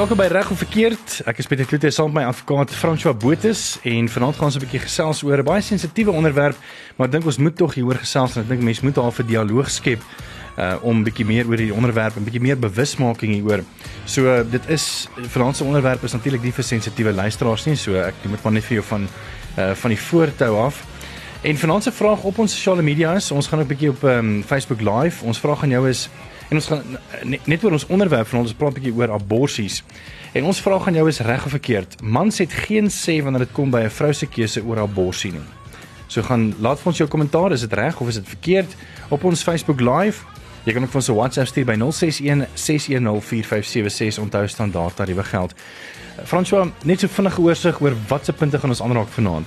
welkom by Reg of Verkeerd. Ek is Pieter Kloete saam met my advokaat François Botus en vanaand gaan ons 'n bietjie gesels oor 'n baie sensitiewe onderwerp, maar ek dink ons moet tog hieroor gesels en ek dink mense moet half 'n dialoog skep uh om bietjie meer oor die onderwerp en bietjie meer bewusmaking hieroor. So uh, dit is vanaand se onderwerp is natuurlik nie vir sensitiewe luisteraars nie, so ek moet maar net vir jou van uh van die voortou af. En vanaand se vraag op ons sosiale media is, ons gaan 'n bietjie op um, Facebook Live. Ons vraag aan jou is En ons gaan net, net oor ons onderwerp van ons praat 'n bietjie oor aborsies. En ons vraag aan jou is reg of verkeerd? Mans het geen sê wanneer dit kom by 'n vrou se keuse oor abortus nie. So gaan laat vir ons jou kommentaar, is dit reg of is dit verkeerd op ons Facebook Live? Jy kan ook vir ons 'n WhatsApp stuur by 061 610 4576 onthou standaard tariewe geld. François, net so vinnige oorsig oor watse punte gaan ons aanraak vanaand?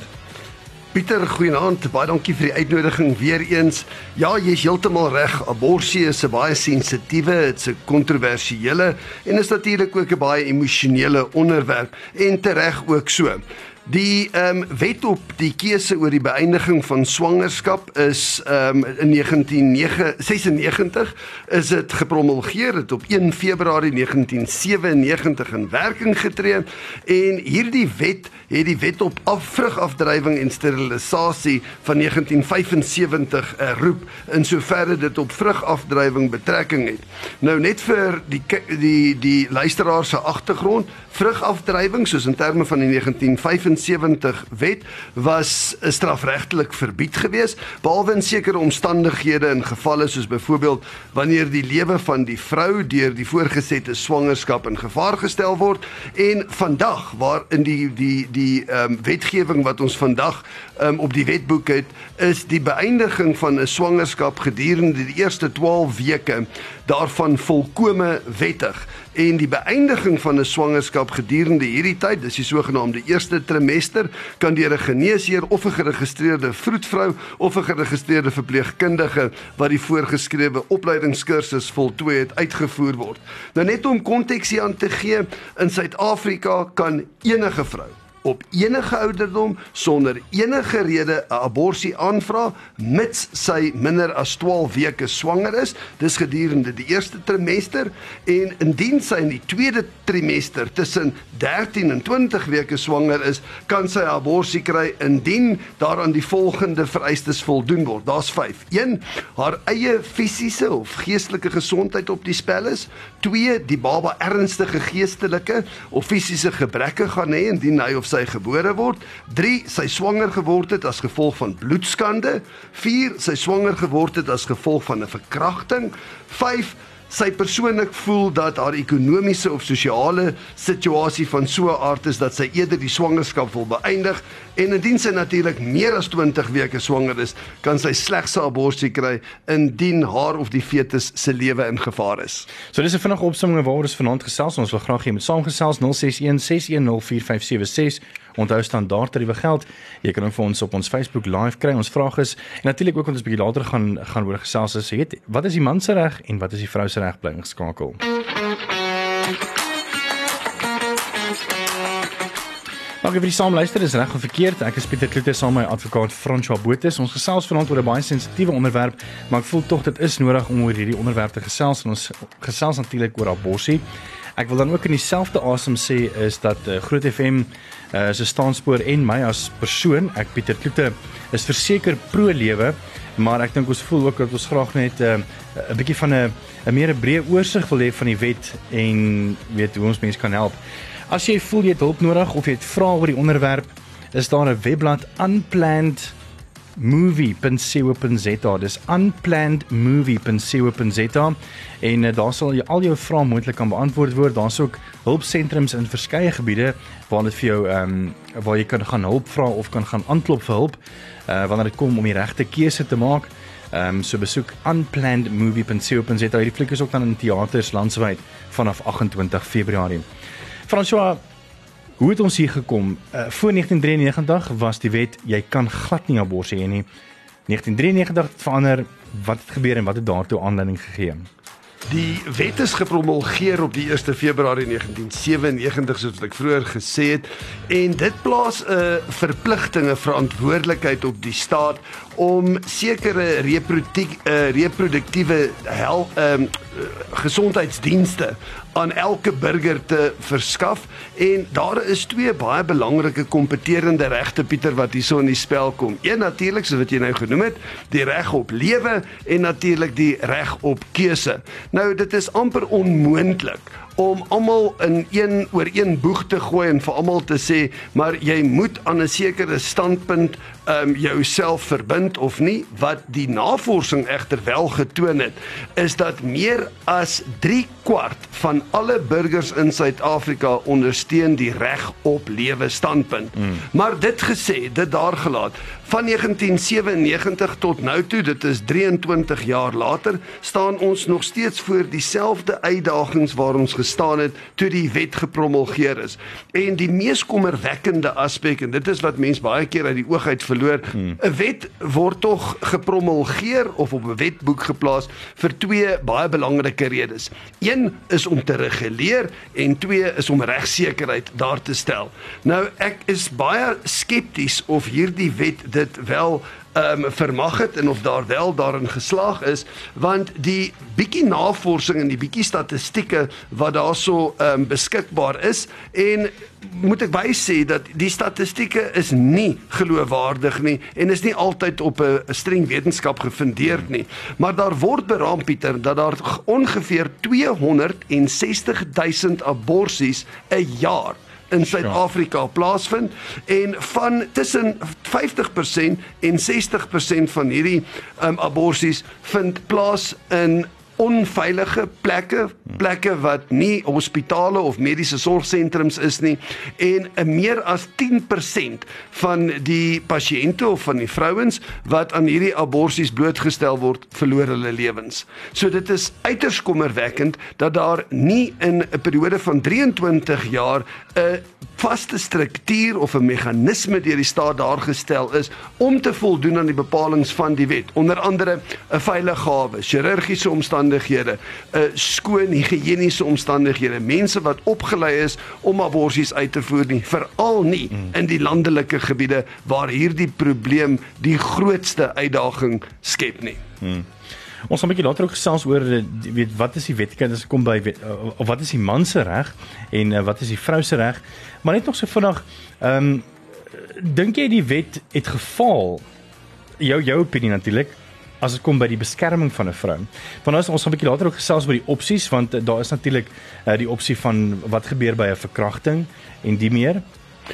Pieter, goeienaand. Baie dankie vir die uitnodiging weer eens. Ja, jy's heeltemal reg. Abortus is 'n baie sensitiewe, dit's 'n kontroversiële en is natuurlik ook 'n baie emosionele onderwerp en tereg ook so. Die ehm um, wet op die keuse oor die beëindiging van swangerskap is ehm um, in 1996 is dit gepromulgeer het op 1 Februarie 1997 in werking getree en hierdie wet het die wet op afvrugafdrywing en sterilisasie van 1975 herroep in soverre dit op vrugafdrywing betrekking het. Nou net vir die die die luisteraars se agtergrond, vrugafdrywing soos in terme van die 1975 wet was strafregtelik verbied geweest behalwe in sekere omstandighede in gevalle soos byvoorbeeld wanneer die lewe van die vrou deur die voorgesette swangerskap in gevaar gestel word en vandag waar in die die die ehm um, wetgewing wat ons vandag um, op die wetboek het is die beëindiging van 'n swangerskap gedurende die eerste 12 weke daarvan volkome wettig en die beëindiging van 'n swangerskap gedurende hierdie tyd, dis die sogenaamde eerste trimester, kan deur 'n geneesheer of 'n geregistreerde vroedvrou of 'n geregistreerde verpleegkundige wat die voorgeskrewe opleidingskursus voltooi het uitgevoer word. Nou net om konteks hier aan te gee, in Suid-Afrika kan enige vrou op enige ouderdom sonder enige rede 'n abortus aanvra mits sy minder as 12 weke swanger is. Dis gedurende die eerste trimester en indien sy in die tweede trimester tussen 13 en 20 weke swanger is kan sy 'n abortus kry indien daaraan die volgende vereistes voldoen word. Daar's 5 1 haar eie fisiese of geestelike gesondheid op die spel is. 2 die baba ernstige geestelike of fisiese gebreke gaan hê indien hy of sy gebore word. 3 sy swanger geword het as gevolg van bloedskande. 4 sy swanger geword het as gevolg van 'n verkrachting. 5 sy persoonlik voel dat haar ekonomiese of sosiale situasie van so 'n aard is dat sy eerder die swangerskap wil beëindig en indien sy natuurlik meer as 20 weke swanger is, kan sy slegs 'n abortus kry indien haar of die fetus se lewe in gevaar is. So dis 'n vinnige opsomming waaroor ons vanaand gesels. Ons wil graag hê jy moet saamgesels 061 610 4576 onthou standaard tariewe geld. Jy kan vir ons op ons Facebook live kry. Ons vraag is en natuurlik ook want ons bietjie later gaan gaan oor gesels as het wat is die man se reg en wat is die vrou se reg bly geskakel. Dankie vir die saamluister. Dis reg of verkeerd. Ek is Pieter Kloete saam met my advokaat François Botus. Ons gesels vanaand oor 'n baie sensitiewe onderwerp, maar ek voel tog dit is nodig om oor hierdie onderwerp te gesels en ons gesels natuurlik oor abortus. Ek wil dan ook in dieselfde asem sê is dat uh, Groot FM uh, se staanspoor en my as persoon, ek Pieter Kloete, is verseker pro lewe, maar ek dink ons voel ook dat ons graag net eh, 'n uh, bietjie van 'n 'n meer 'n breë oorsig wil hê van die wet en weet hoe ons mense kan help. As jy voel jy het hulp nodig of jy het vrae oor die onderwerp, is daar 'n webblad unplanned movie.co.za dis unplannedmovie.co.za en uh, daar sal jy al jou vrae moontlik kan beantwoord word. Daar's ook hulpsentrums in verskeie gebiede waar dit vir jou ehm um, waar jy kan gaan hulp vra of kan gaan aanklop vir hulp uh, wanneer dit kom om die regte keuse te maak. Ehm um, so besoek unplannedmovie.co.za hierdie fliek is ook dan in teaters landwyd vanaf 28 Februarie. François Hoe het ons hier gekom? Uh, voor 1993 was die wet jy kan glad nie abortus hê nie. 1993 het verander. Wat het gebeur en wat het daartoe aanleiding gegee? Die wet is gepromulgeer op die 1 Februarie 1997 soos wat ek vroeër gesê het en dit plaas 'n uh, verpligtinge verantwoordelikheid op die staat om sekere reproduktiewe uh, reproduktiewe hel um, gesondheidsdienste aan elke burger te verskaf en daar is twee baie belangrike kompeterende regte Pieter wat hierso in die spel kom. Een natuurlik so wat jy nou genoem het, die reg op lewe en natuurlik die reg op keuse. Nou dit is amper onmoontlik om almal in een oor een boeg te gooi en vir almal te sê maar jy moet aan 'n sekere standpunt um jouself verbind of nie wat die navorsing egter wel getoon het is dat meer as 3 kwart van alle burgers in Suid-Afrika ondersteun die reg op lewe standpunt. Mm. Maar dit gesê, dit daar gelaat, van 1997 tot nou toe, dit is 23 jaar later, staan ons nog steeds voor dieselfde uitdagings waar ons gestaan het toe die wet gepromulgeer is. En die mees kommerwekkende aspek en dit is wat mense baie keer uit die oog uit verloor, hmm. 'n wet word tog gepromulgeer of op 'n wetboek geplaas vir twee baie belangrike redes. Een is om te reguleer en twee is om regsekerheid daar te stel. Nou ek is baie skepties of hierdie wet dit wel ehm um, vermag het en of daar wel daarin geslaag is want die bietjie navorsing en die bietjie statistieke wat daarso ehm um, beskikbaar is en moet ek wys sê dat die statistieke is nie geloofwaardig nie en is nie altyd op 'n streng wetenskap gefundeerd nie. Maar daar word beraam Pieter dat daar ongeveer 260 000 aborsies 'n jaar in Suid-Afrika plaasvind en van tussen 50% en 60% van hierdie um, aborsies vind plaas in onveilige plekke, plekke wat nie hospitale of mediese sorgsentrums is nie en 'n meer as 10% van die pasiënte of van die vrouens wat aan hierdie aborsies blootgestel word, verloor hulle lewens. So dit is uiters kommerwekkend dat daar nie in 'n periode van 23 jaar 'n vaste struktuur of 'n meganisme deur die staat daar gestel is om te voldoen aan die bepalinge van die wet. Onder andere 'n veilige gawe, chirurgiese omstandighede, 'n skoon higiëniese omstandighede, mense wat opgelei is om aborsies uit te voer nie, veral nie in die landelike gebiede waar hierdie probleem die grootste uitdaging skep nie. Hmm. Ons gaan 'n bietjie later ook gesels oor eh, weet wat is die dit kom by weet, eh, of wat is die man se reg en uh, wat is die vrou se reg? Maar net nog so vinnig, ehm um, dink jy die wet het gefaal? Jou jou opinie natuurlik as dit kom by die beskerming van 'n vrou. Want ons ons gaan 'n bietjie later ook gesels oor die opsies want uh, daar is natuurlik uh, die opsie van wat gebeur by 'n verkrachting en die meer.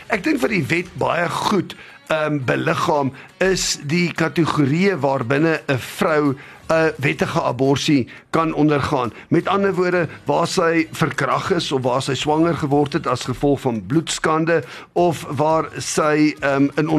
Ek dink vir die wet baie goed ehm um, beliggaam is die kategorieë waarbinne 'n vrou 'n wettige abortus kan ondergaan. Met ander woorde, waar sy verkrag is of waar sy swanger geword het as gevolg van bloedskande of waar sy um, in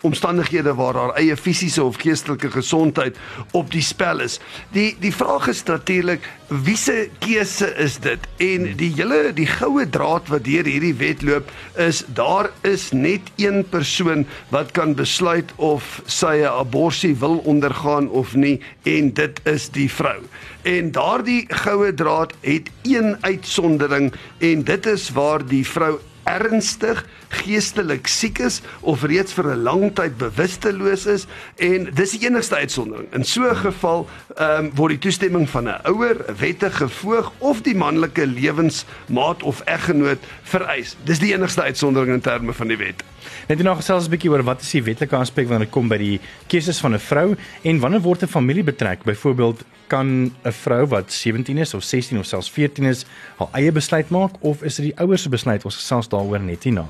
omstandighede waar haar eie fisiese of geestelike gesondheid op die spel is. Die die vraag is natuurlik wie se keuse is dit? En die hele die goue draad wat deur hierdie wet loop is daar is net een persoon wat kan besluit of sy 'n abortus wil ondergaan of nie en dit is die vrou. En daardie goue draad het een uitsondering en dit is waar die vrou ernstig geestelik siek is of reeds vir 'n lang tyd bewusteloos is en dis die enigste uitsondering. In so 'n geval ehm um, word die toestemming van 'n ouer, 'n wettige voog of die manlike lewensmaat of eggenoot vereis. Dis die enigste uitsondering in terme van die wet. Net nou gesels 'n bietjie oor wat is die wetlike aspek wanneer dit kom by die keuses van 'n vrou en wanneer word 'n familie betrek? Byvoorbeeld kan 'n vrou wat 17 is of 16 of selfs 14 is haar eie besluit maak of is dit die ouers se besluit? Ons gesels daaroor net hierna.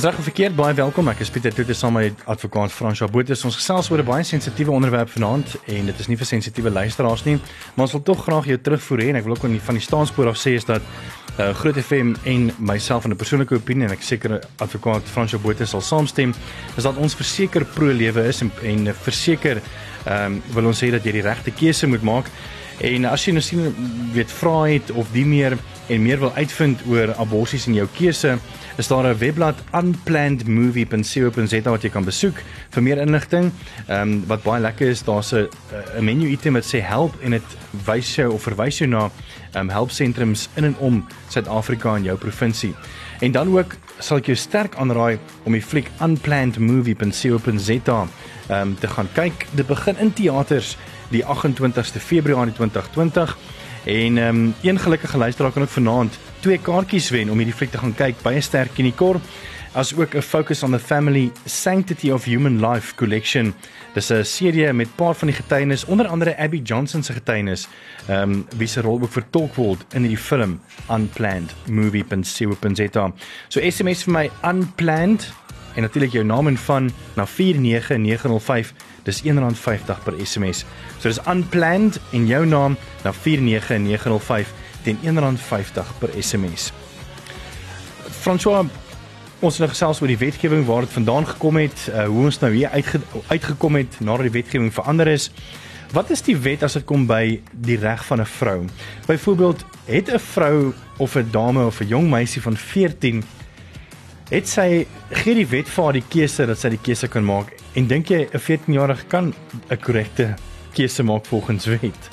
Dis reg verkeerd baie welkom. Ek is Pieter Tutte saam met advokaat Fransjo Botha. Ons gesels oor 'n baie sensitiewe onderwerp vanaand en dit is nie vir sensitiewe luisteraars nie, maar ons wil tog graag jou terugvoer hê en ek wil ook van die, van die staanspoor af sê is dat uh, Groot FM en myself in 'n persoonlike opinie en ek seker advokaat Fransjo Botha sal saamstem, is dat ons verseker pro lewe is en, en verseker ehm um, wil ons sê dat jy die regte keuse moet maak. En as jy nou sien weet vra het of die meer en meer wil uitvind oor aborsies en jou keuse is daar 'n webblad unplannedmovie.co.za wat jy kan besoek vir meer inligting. Ehm um, wat baie lekker is, daar's 'n 'n menu item wat sê help en dit wys jou of verwys jou na ehm um, helpsentrums in en om Suid-Afrika en jou provinsie. En dan ook sal ek jou sterk aanraai om die fliek unplannedmovie.co.za um, te gaan kyk. Dit begin in teaters die 28ste Februarie 2020 en um, een gelukkige luisteraar kan ook vanaand twee kaartjies wen om hierdie fliek te gaan kyk by 'n sterk in die kor as ook 'n focus on the family sanctity of human life collection. Dis 'n serie met paar van die getuienis, onder andere Abby Johnson se getuienis, ehm um, wie se rol ook vertolk word in hierdie film Unplanned movie.co.za. So SMS vir my unplanned en natuurlik jou naam en van na 49905. Dis R1.50 per SMS. So dis unplanned en jou naam na 49905 teen R1.50 per SMS. François Ons het nou gesels oor die wetgewing waar dit vandaan gekom het, uh, hoe ons nou hier uitge uitgekom het nadat die wetgewing verander is. Wat is die wet as dit kom by die reg van 'n vrou? Byvoorbeeld, het 'n vrou of 'n dame of 'n jong meisie van 14 het sy gee die wet vir haar die keuse dat sy die keuse kan maak en dink jy 'n 14-jarige kan 'n korrekte keuse maak volgens wet?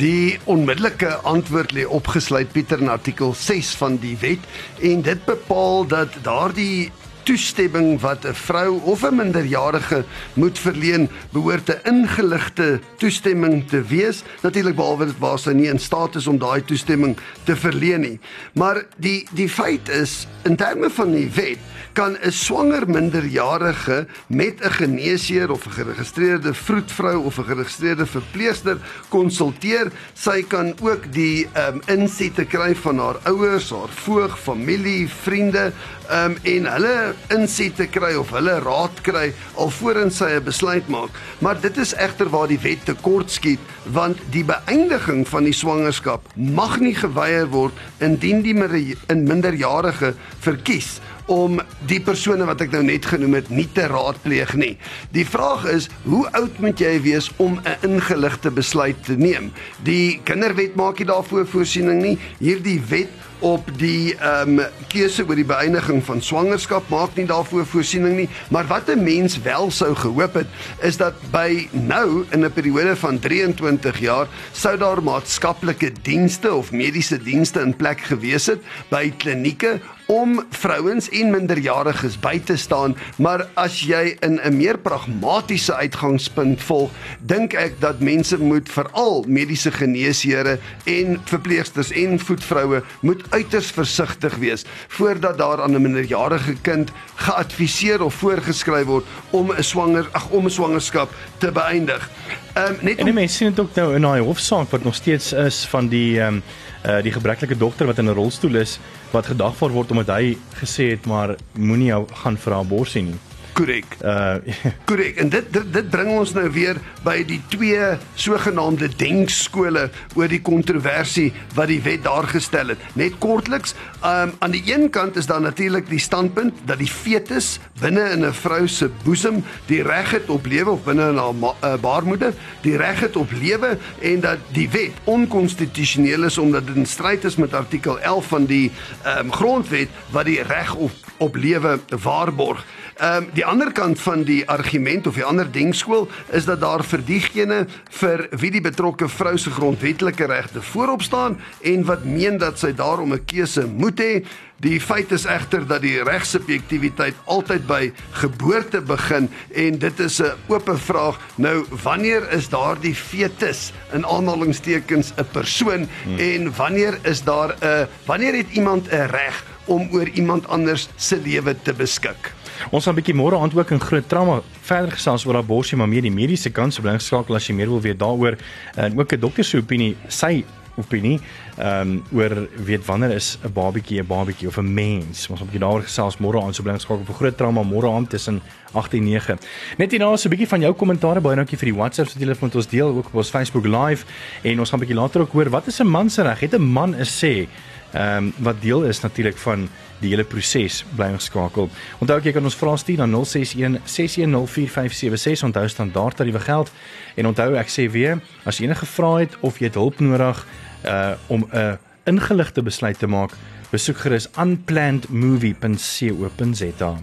Die onmiddellike antwoord lê opgesluit Pieter in artikel 6 van die wet en dit bepaal dat daardie toestemming wat 'n vrou of 'n minderjarige moet verleen, behoort 'n ingeligte toestemming te wees. Natuurlik behalwe waar sy nie in staat is om daai toestemming te verleen nie. Maar die die feit is in terme van die wet kan 'n swanger minderjarige met 'n geneesheer of 'n geregistreerde vroedvrou of 'n geregistreerde verpleegster konsulteer. Sy kan ook die ehm um, insette kry van haar ouers, haar voog, familie, vriende, ehm um, en hulle insette kry of hulle raad kry alvorens sy 'n besluit maak. Maar dit is egter waar die wet tekort skiet, want die beëindiging van die swangerskap mag nie geweier word indien die minderjarige verkies om die persone wat ek nou net genoem het nie te raadpleeg nie. Die vraag is, hoe oud moet jy wees om 'n ingeligte besluit te neem? Die kinderwet maak nie daarvoor voorsiening nie. Hierdie wet op die ehm um, keuse oor die beëindiging van swangerskap maak nie daarvoor voorsiening nie, maar wat 'n mens wel sou gehoop het is dat by nou in 'n periode van 23 jaar sou daar maatskaplike dienste of mediese dienste in plek gewees het by klinieke om vrouens en minderjariges by te staan, maar as jy in 'n meer pragmatiese uitgangspunt volg, dink ek dat mense moet veral mediese geneesheere en verpleegsters en voetvroue moet uiters versigtig wees voordat daar aan 'n minderjarige kind geadviseer of voorgeskryf word om 'n swanger ag om 'n swangerskap te beëindig. Ehm um, net om... En mense sien dit ook nou in daai hofsaak wat nog steeds is van die ehm um, uh die gebreklike dogter wat in 'n rolstoel is wat gedagvaar word omdat hy gesê het maar moenie jou gaan vir haar borsie nie. Korrek. Uh korrek. En dit, dit dit bring ons nou weer by die twee sogenaamde denkskole oor die kontroversie wat die wet daar gestel het. Net kortliks, um aan die een kant is daar natuurlik die standpunt dat die fetus binne in 'n vrou se boesem die reg het op lewe of binne in haar uh, baarmoeder die reg het op lewe en dat die wet onkonstitusioneel is omdat dit in stryd is met artikel 11 van die um grondwet wat die reg op op lewe waarborg. Ehm um, die ander kant van die argument of die ander denkskool is dat daar vir diegene vir wie die betrokke vrou se grondwetlike regte voorop staan en wat meen dat sy daarom 'n keuse moet hê. Die feit is egter dat die regsubjektiwiteit altyd by geboorte begin en dit is 'n oop vraag. Nou wanneer is daardie fetus in aanhalingstekens 'n persoon hmm. en wanneer is daar 'n wanneer het iemand 'n reg om oor iemand anders se lewe te beskik? Ons gaan 'n bietjie môre aand ook in groot trauma verder gesels oor abortus, maar meer die mediese kant, so bly geskakel as jy meer wil weet daaroor en ook 'n dokter se opinie, sy opinie ehm um, oor weet wanneer is 'n babatjie 'n babatjie of 'n mens. Ons gaan 'n bietjie daaroor gesels môre aand, so bly geskakel vir groot trauma môre aand tussen 8 en 9. Net hierna so 'n bietjie van jou kommentaar baie dankie vir die WhatsApps wat jy met ons deel ook op ons Facebook live en ons gaan 'n bietjie later ook hoor wat is 'n man se reg? Het 'n man 'n sê? Ehm um, wat deel is natuurlik van die hele proses bly ingeskakel. Onthou ek jy kan ons vra stuur na 061 6104576 onthou standaard tariewe geld en onthou ek sê weer as jy enige vrae het of jy hulp nodig uh om 'n ingeligte besluit te maak, besoek gerus unplannedmovie.co.za.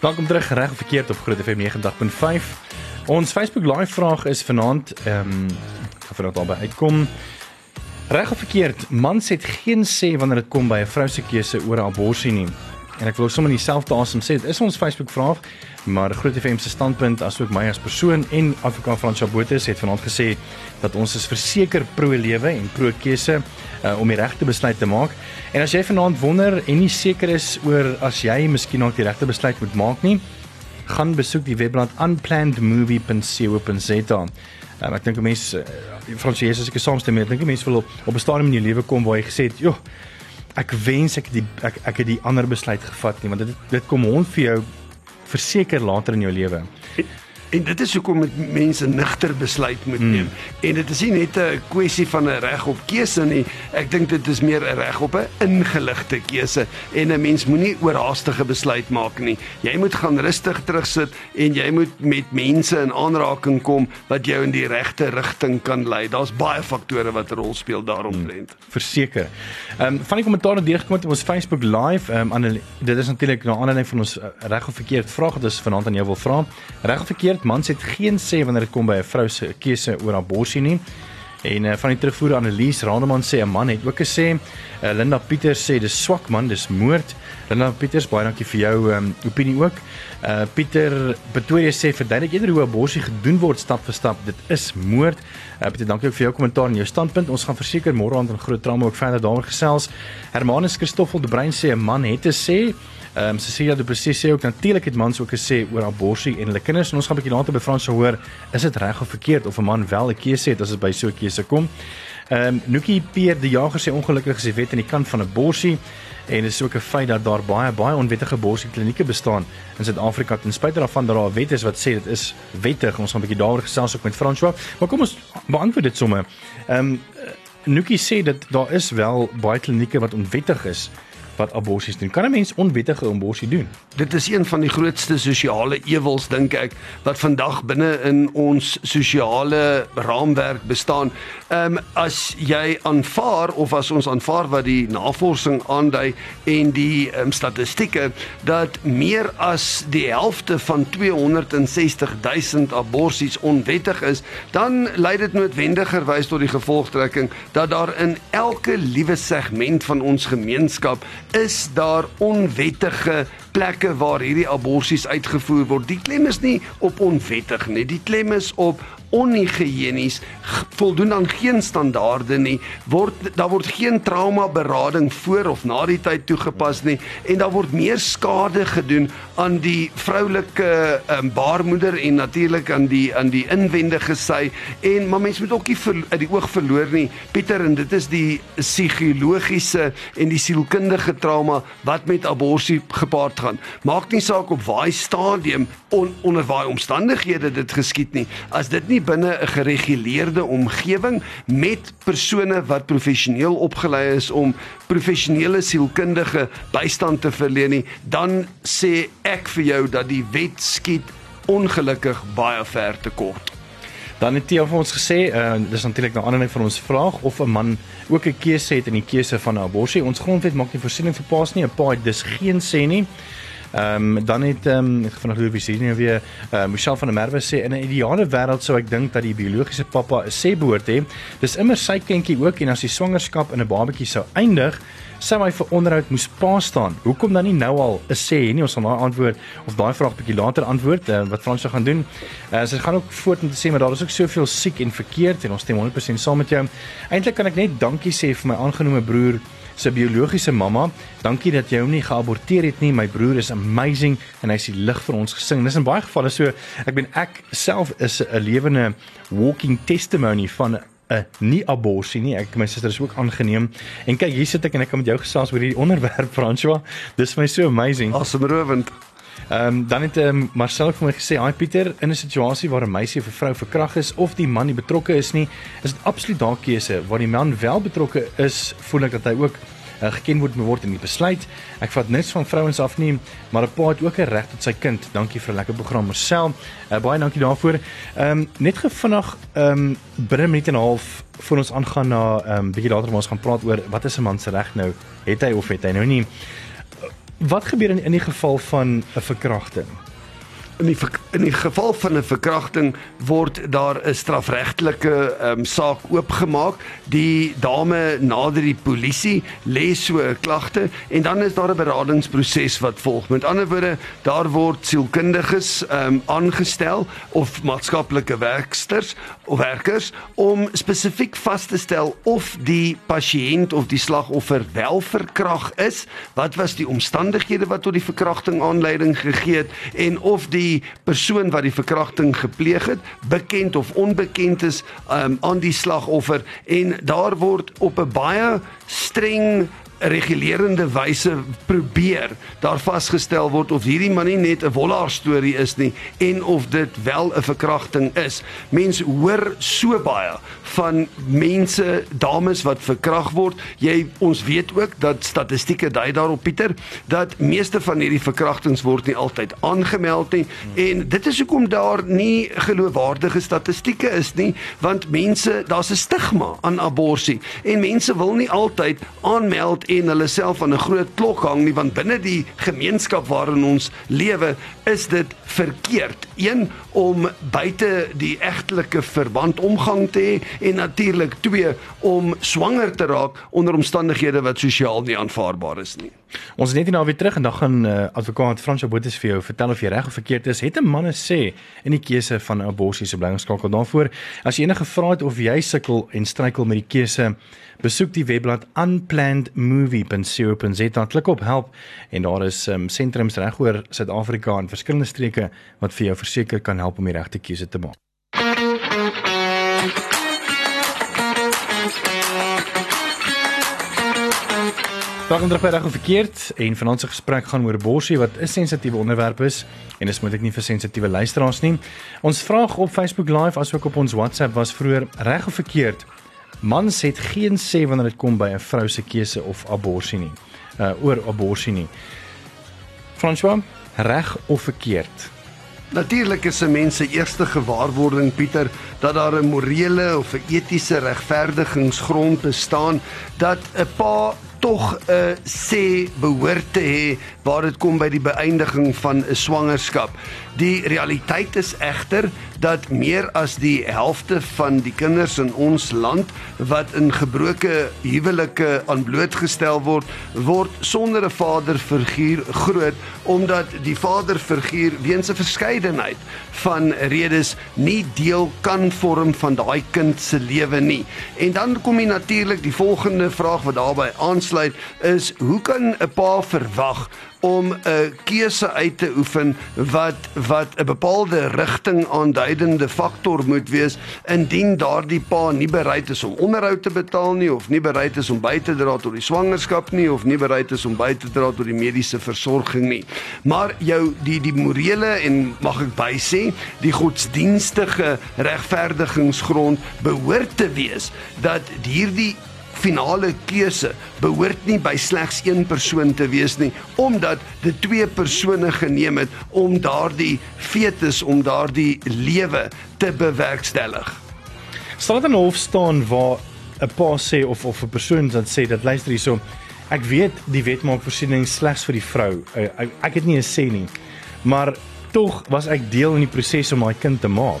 Welkom terug reg verkeerd op Groot FM 90.5. Ons Facebook live vraag is vanaand ehm um, of dit albei uitkom. Reg of verkeerd, mans het geen sê wanneer dit kom by 'n vrou se keuse oor 'n abortus nie. En ek wil sommer dieselfde asem sê, dit is ons Facebook vraag, maar Groot FM se standpunt asook my as persoon en Afrika Fransja Botes het vanaand gesê dat ons is verseker pro lewe en pro keuse uh, om die regte besluit te maak. En as jy vanaand wonder en nie seker is oor as jy miskien nog die regte besluit moet maak nie, gaan besoek die webblad unplannedmovie.co.za. Um, ek dink 'n mens uh, Frans Jesus as ek saamstem met, ek dink 'n mens wil op, op 'n stadium in jou lewe kom waar jy gesê het, "Joh, ek wens ek het die ek ek het die ander besluit gevat nie, want dit dit kom hond vir jou verseker later in jou lewe." En dit is hoekom mense nigter besluit moet neem. Hmm. En dit is nie net 'n kwessie van 'n reg op keuse nie. Ek dink dit is meer 'n reg op 'n ingeligte keuse en 'n mens moenie oorhaastige besluit maak nie. Jy moet gaan rustig terugsit en jy moet met mense in aanraking kom wat jou in die regte rigting kan lei. Daar's baie faktore wat 'n rol speel daaromtrent. Hmm. Verseker. Ehm um, van die kommentaar wat deurgekom het op ons Facebook live, ehm um, dit is natuurlik na aanleiding van ons uh, reg of verkeerd vraag wat ons vanaand aan jou wil vra. Reg of verkeerd het mans het geen sê wanneer dit kom by 'n vrou se keuse oor abortus nie. En uh, van die terugvoer Annelies Randeman sê 'n man het ook gesê, uh, Linda Pieters sê dis swak man, dis moord. Linda Pieters, baie dankie vir jou um, opinie ook. Uh Pieter Pretoria sê verduidelik eerder hoe abortus gedoen word stap vir stap. Dit is moord. Uh Pieter, dankie ook vir jou kommentaar en jou standpunt. Ons gaan verseker môre aand in groot drama ook verder daaroor gesels. Hermanus Christoffel de Bruin sê 'n man het te sê Ehm um, Cecilia de Precies sê ook natuurlik het mans ook gesê oor abortus en hulle kinders en ons gaan 'n bietjie later by Frans hoor is dit reg of verkeerd of 'n man wel 'n keuse het as dit by so 'n keuse kom. Ehm um, Nookie Peer die jager sê ongelukkig is die wet aan die kant van abortus en dit is ook 'n feit dat daar baie baie onwettige abortus klinieke bestaan in Suid-Afrika ten spyte daarvan dat daar 'n wet is wat sê dit is wettig. Ons gaan 'n bietjie daaroor gesels ook met François. Maar kom ons beantwoord dit sommer. Ehm um, Nookie sê dat daar is wel baie klinieke wat onwettig is wat abortus doen. Kan 'n mens onwettige abortus doen? Dit is een van die grootste sosiale ewels dink ek wat vandag binne in ons sosiale raamwerk bestaan. Ehm um, as jy aanvaar of as ons aanvaar wat die navorsing aandui en die um, statistieke dat meer as die helfte van 260 000 aborsies onwettig is, dan lei dit noodwendigerwys tot die gevolgtrekking dat daar in elke liewe segment van ons gemeenskap is daar onwettige plekke waar hierdie aborsies uitgevoer word. Die klem is nie op onwettig nie. Die klem is op onhigiënies voldoen aan geen standaarde nie. Word daar word geen trauma berading voor of na die tyd toegepas nie. En daar word meer skade gedoen aan die vroulike um, baarmoeder en natuurlik aan die aan die inwendige sy en maar mense moet ook nie uit die oog verloor nie. Pieter en dit is die psigologiese en die sielkundige trauma wat met abortus gepaard gaan maak nie saak op watter stadium on, onder watter omstandighede dit geskied nie as dit nie binne 'n gereguleerde omgewing met persone wat professioneel opgelei is om professionele sielkundige bystand te verleen nie, dan sê ek vir jou dat die wet skiet ongelukkig baie ver te kort. Dan het Tia vir ons gesê, uh, dis natuurlik nou aanleiding van ons vraag of 'n man ook 'n keuse het in die keuse van 'n abortus. Ons grondwet maak nie voorsiening vir paas nie, 'n pa het dis geen sê nie. Ehm um, dan het ehm um, van Louis Vicini weer uh, Michelle van der Merwe sê in 'n ideale wêreld sou ek dink dat die biologiese pappa 'n sê behoort hê. Dis immer sy kindjie ook en as die swangerskap in 'n babatjie sou eindig, sou hy vir onderhoud moes pa staan. Hoekom dan nie nou al 'n sê nie? Ons gaan daai antwoord of daai vraag bietjie later antwoord uh, wat Frans gaan doen. Uh, sy gaan ook voort om te sê maar daar is ook soveel siek en verkeerd en ons stem 100% saam met jou. Eintlik kan ek net dankie sê vir my aangenome broer se biologiese mamma. Dankie dat jy hom nie geaborteer het nie. My broer is amazing en hy's die lig vir ons gesing. Dis in baie gevalle so. Ek ben ek self is 'n lewende walking testimony van 'n nie abortus nie. Ek my suster is ook aangeneem. En kyk, hier sit ek en ek kan met jou gesels oor hierdie onderwerp, François. Dis my so amazing. Asemrowend. Ehm um, dan het um, Marcel vir my gesê, "Haai Pieter, in 'n situasie waar 'n meisie of 'n vrou verkragt is of die man nie betrokke is nie, is dit absoluut daai keuse waar die man wel betrokke is, voel ek dat hy ook uh, geken word word in die besluit. Ek vat niks van vrouens af nie, maar 'n pa het ook 'n reg tot sy kind. Dankie vir 'n lekker program, Marcel. Uh, baie dankie daarvoor. Ehm um, net gevinnig ehm um, binne 'n minuut en 'n half voor ons aangaan na ehm um, bietjie later waar ons gaan praat oor wat is 'n man se reg nou? Het hy of het hy nou nie? Wat gebeur in in die geval van 'n verkrachting? In die in die geval van 'n verkrachting word daar 'n strafregtelike um, saak oopgemaak. Die dame nader die polisie lê so 'n klagte en dan is daar 'n beradingsproses wat volg. Met ander woorde, daar word sielkundiges um, aangestel of maatskaplike werksters of werkers om spesifiek vas te stel of die pasiënt of die slagoffer wel verkrag is, wat was die omstandighede wat tot die verkrachting aanleiding gegee het en of die persoon wat die verkrachting gepleeg het bekend of onbekend is um, aan die slagoffer. En daar word op 'n baie streng regulerende wyse probeer daar vasgestel word of hierdie man nie net 'n wollaar storie is nie en of dit wel 'n verkrachting is. Mense hoor so baie van mense, dames wat verkragt word. Jy ons weet ook dat statistieke dui daarop Pieter dat meeste van hierdie verkrachtings word nie altyd aangemeld nie en dit is hoekom daar nie geloofwaardige statistieke is nie want mense daar's 'n stigma aan abortus en mense wil nie altyd aanmeld en hulle self aan 'n groot klok hang nie want binne die gemeenskap waarin ons lewe is dit verkeerd. Een om buite die egtelike verband omgang te hê en natuurlik twee om swanger te raak onder omstandighede wat sosiaal nie aanvaarbaar is nie. Ons is net nou weer terug en dan gaan uh, advokaat Frans Botes vir jou vertel of jy reg of verkeerd is. Het 'n man sê in die keuse van 'n abortus se blyingskakel daarvoor. As jy enige vrae het of jy sukkel en struikel met die keuse, besoek die webblad unplannedmovie.co.za. Klik op help en daar is um, sentrums regoor Suid-Afrika in verskillende streke wat vir jou verseker kan help om die regte keuse te maak. En terug of verkeerd en vanaand se gesprek gaan oor borsie wat 'n sensitiewe onderwerp is en dis moet ek nie vir sensitiewe luisteraars nie. Ons vraag op Facebook Live asook op ons WhatsApp was vroeër reg of verkeerd. Mans het geen sê wanneer dit kom by 'n vrou se keuse of abortus nie. Uh oor abortus nie. François, reg of verkeerd? Natuurlik is 'n mens se eerste gewaarwording Pieter dat daar 'n morele of 'n etiese regverdigingsgrond bestaan dat 'n pa tog 'n uh, sê behoort te hê waar dit kom by die beëindiging van 'n swangerskap. Die realiteit is egter dat meer as die helfte van die kinders in ons land wat in gebroke huwelike aanblootgestel word, word sonder 'n vaderfiguur groot omdat die vaderfiguur weens 'n verskeidenheid van redes nie deel kan vorm van daai kind se lewe nie. En dan kom jy natuurlik die volgende vraag wat daarbey aansluit is hoe kan 'n pa verwag om 'n keuse uit te oefen wat wat 'n bepaalde rigting aanduidende faktor moet wees indien daardie pa nie bereid is om onderhoud te betaal nie of nie bereid is om by te dra tot die swangerskap nie of nie bereid is om by te dra tot die mediese versorging nie. Maar jou die die morele en mag ek by sê, die godsdienstige regverdigingsgrond behoort te wees dat hierdie finale keuse behoort nie by slegs een persoon te wees nie omdat dit twee persone geneem het om daardie fetus om daardie lewe te bewerkstellig. Dit in hof staan waar 'n pa sê of of 'n persoon dan sê dat luister hierso ek weet die wet maak voorsiening slegs vir die vrou. Ek, ek het nie 'n sê nie. Maar tog was ek deel in die proses om my kind te maak.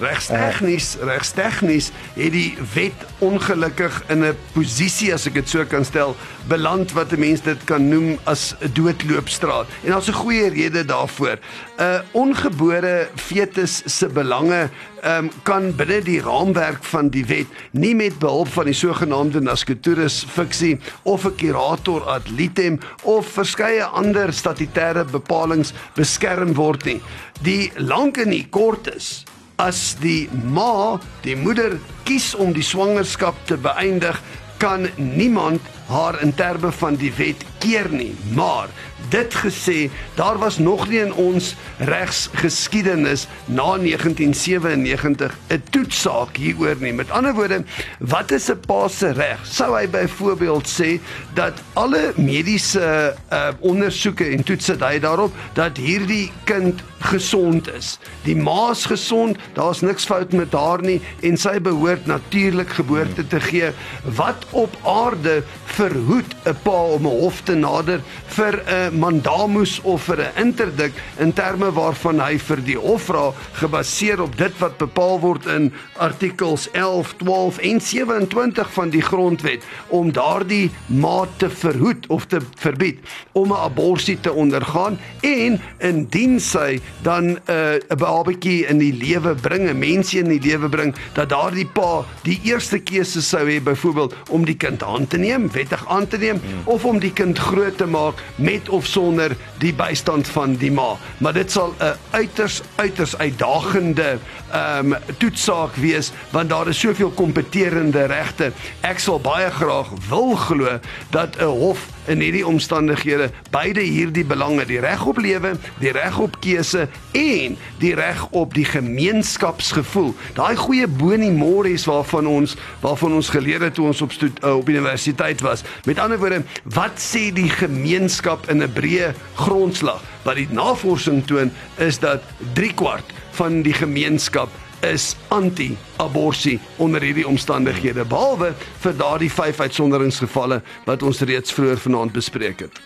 Regstegnies, uh, regstegnies het die wet ongelukkig in 'n posisie as ek dit so kan stel, beland wat 'n mens dit kan noem as 'n doodloopstraat. En daar's 'n goeie rede daarvoor. 'n Ongebore fetus se belange um, kan binne die raamwerk van die wet nie met behulp van die sogenaamde nasciturus fiksie of 'n curator ad litem of verskeie ander statutêre bepalinge beskerm word nie. Die lank en die kort is as die ma, die moeder kies om die swangerskap te beëindig, kan niemand haar in terme van die wet keer nie. Maar dit gesê, daar was nog nie in ons regsgeskiedenis na 1997 'n toetsaak hieroor nie. Met ander woorde, wat is 'n pa se reg? Sou hy byvoorbeeld sê dat alle mediese uh, ondersoeke en toetse dui daarop dat hierdie kind gesond is. Die ma's gesond, daar's niks fout met haar nie en sy behoort natuurlik geboorte te gee wat op aarde verhoed 'n pa om 'n hof te nader vir 'n mandamus of vir 'n interdik in terme waarvan hy vir die hof vra gebaseer op dit wat bepaal word in artikels 11, 12 en 27 van die grondwet om daardie ma te verhoed of te verbied om 'n abortus te ondergaan en indien sy dan 'n uh, babatjie in die lewe bring, 'n mensie in die lewe bring, dat daardie pa die eerste keuse sou hê byvoorbeeld om die kind aan te neem, wettig aan te neem hmm. of om die kind groot te maak met of sonder die bystand van die ma. Maar dit sal 'n uiters uiters uitdagende ehm um, toetsaak wees want daar is soveel kompeterende regte. Ek sal baie graag wil glo dat 'n hof in hierdie omstandighede beide hierdie belange, die reg op lewe, die reg op keuse en die reg op die gemeenskapsgevoel. Daai goeie bonie mores waarvan ons waarvan ons geleer het toe ons op stoet, uh, op universiteit was. Met ander woorde, wat sê die gemeenskap in 'n breë grondslag? Wat die navorsing toon is dat 3 kwart van die gemeenskap is anti-abortus onder hierdie omstandighede behalwe vir daardie vyf uitsonderingsgevalle wat ons reeds vroeër vanaand bespreek het.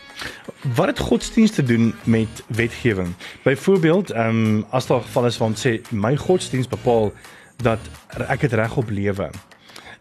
Wat het godsdienst te doen met wetgewing? Byvoorbeeld, ehm um, as daar gevalle is waar ons sê my godsdienst bepaal dat ek het reg op lewe.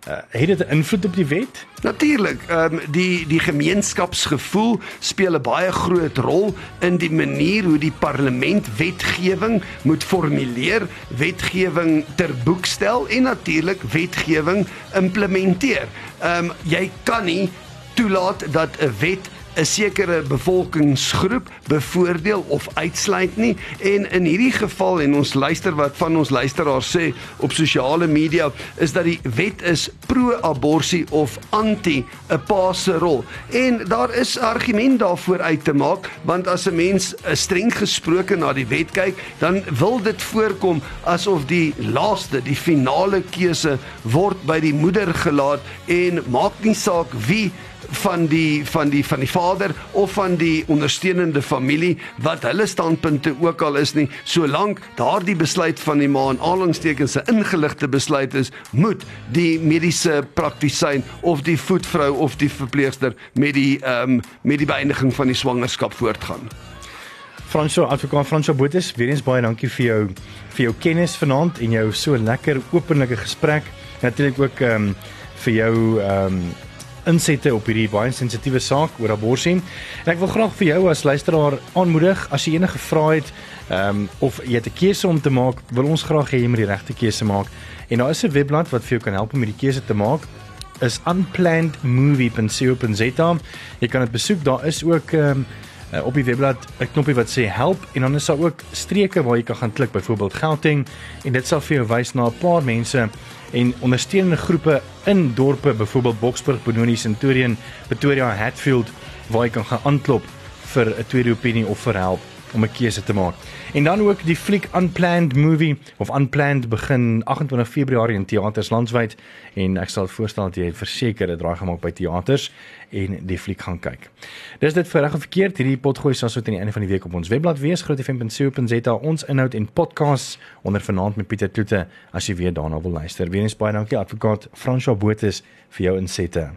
Uh, het dit 'n invloed op die wet? Natuurlik. Ehm um, die die gemeenskapsgevoel speel 'n baie groot rol in die manier hoe die parlement wetgewing moet formuleer, wetgewing ter boek stel en natuurlik wetgewing implementeer. Ehm um, jy kan nie toelaat dat 'n wet 'n sekere bevolkingsgroep bevoordeel of uitsluit nie. En in hierdie geval en ons luister wat van ons luisteraars sê op sosiale media is dat die wet is pro-abortus of anti 'n pa se rol. En daar is argument daarvoor uit te maak want as 'n mens 'n streng gesproke na die wet kyk dan wil dit voorkom asof die laaste die finale keuse word by die moeder gelaat en maak nie saak wie van die van die van die vader of van die ondersteunende familie wat hulle standpunte ook al is nie solank daardie besluit van die ma en aanhalingstekens 'n ingeligte besluit is moet die mediese praktisyn of die voetvrou of die verpleegster met die ehm um, met die beëindiging van die swangerskap voortgaan. Fransjo advokaat Fransjo Botes weer eens baie dankie vir jou vir jou kennis vanaand en jou so lekker openlike gesprek. Natuurlik ook ehm um, vir jou ehm um, insette op hierdie baie sensitiewe saak oor abortus. En ek wil graag vir jou as luisteraar aanmoedig as jy enige vrae het, ehm um, of jy het 'n keuse om te maak, wil ons graag hê jy moet die regte keuse maak. En daar is 'n webblad wat vir jou kan help om hierdie keuse te maak is unplannedmovie.co.za. Jy kan dit besoek. Daar is ook ehm um, uh, op die webblad 'n knoppie wat sê help en dan is daar ook streke waar jy kan gaan klik byvoorbeeld Gauteng en dit sal vir jou wys na 'n paar mense en ondersteunende groepe in dorpe byvoorbeeld Boksburg, Benoni, Centurion, Pretoria, Hatfield waar jy kan gaan aanklop vir 'n tweede opinie of vir help om 'n keuse te maak. En dan ook die fliek Unplanned Movie of Unplanned begin 28 Februarie in teaters landwyd en ek sal voorstel dat jy verseker dit draai gemaak by teaters en die fliek gaan kyk. Dis dit vir reg of verkeerd hierdie potgooi sal so teen die einde van die week op ons webblad wees grootfm.co.za ons inhoud en podcasts onder vanaand met Pieter Kloete as jy weer daarna wil luister. Weens baie dankie advokaat François Botes vir jou insette.